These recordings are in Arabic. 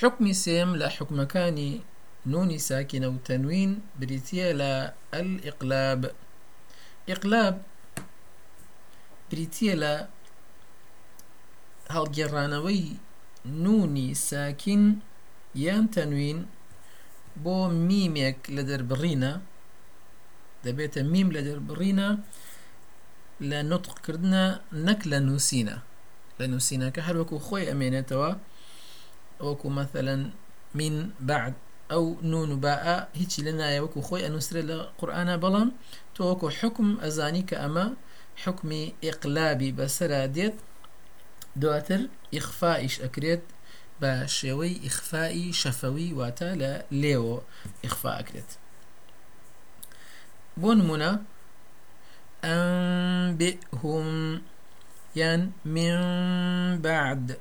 حكمي سيم لا حكم كاني نوني ساكنة وتنوين بريتيا لا الإقلاب. إقلاب بريتيا لا هەڵگێڕانەوەی نونی ساکین یان تەنوین بۆ میمێک لە دەربڕینە دەبێتە میم لە دەربڕینە لە نطقکردە نەک لە نووسینە لە نووسینەکە هەروەکو خۆی ئەمێنێتەوە وەکو مثلەن من بعد ئەو نون باء هیچی لە نایە وەکو خۆی ئەنووسرێت لە قورآانە بەڵام تۆ وەکو حکم ئەزانی کە ئەمە دواتر ئیخفائیش ئەکرێت بە شێوەی ئیخفائی شەفەوی واتە لە لێوە ئیخفا ئەکرێت بۆ نمونە ين من بعد.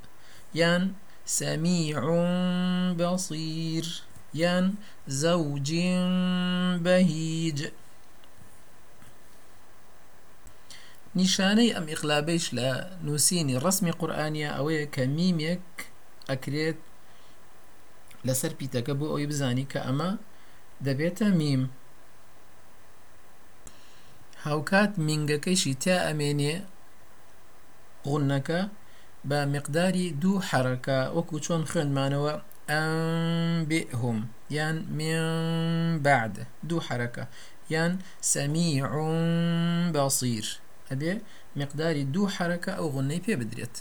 ين سميع بصير ين زوج بهيج. نیشانەی ئەم ئیقلابەیش لە نووسینی ڕسمی قورآانە ئەوەیە کە میمێک ئەکرێت لەسەر پیتەکە بۆ ئەوی بزانی کە ئەمە دەبێتە میم. هاوکات تا ئەمێنێ غونەکە بە مقداری دوو حرەکە وەکو چۆن خوێنمانەوە ئەمبئهم یان من بعد. دوو حرەکە یان سەمیع بەصیر. ئەبێ مقداری دوو حرەکە ئەو غنەی پێ بدرێت.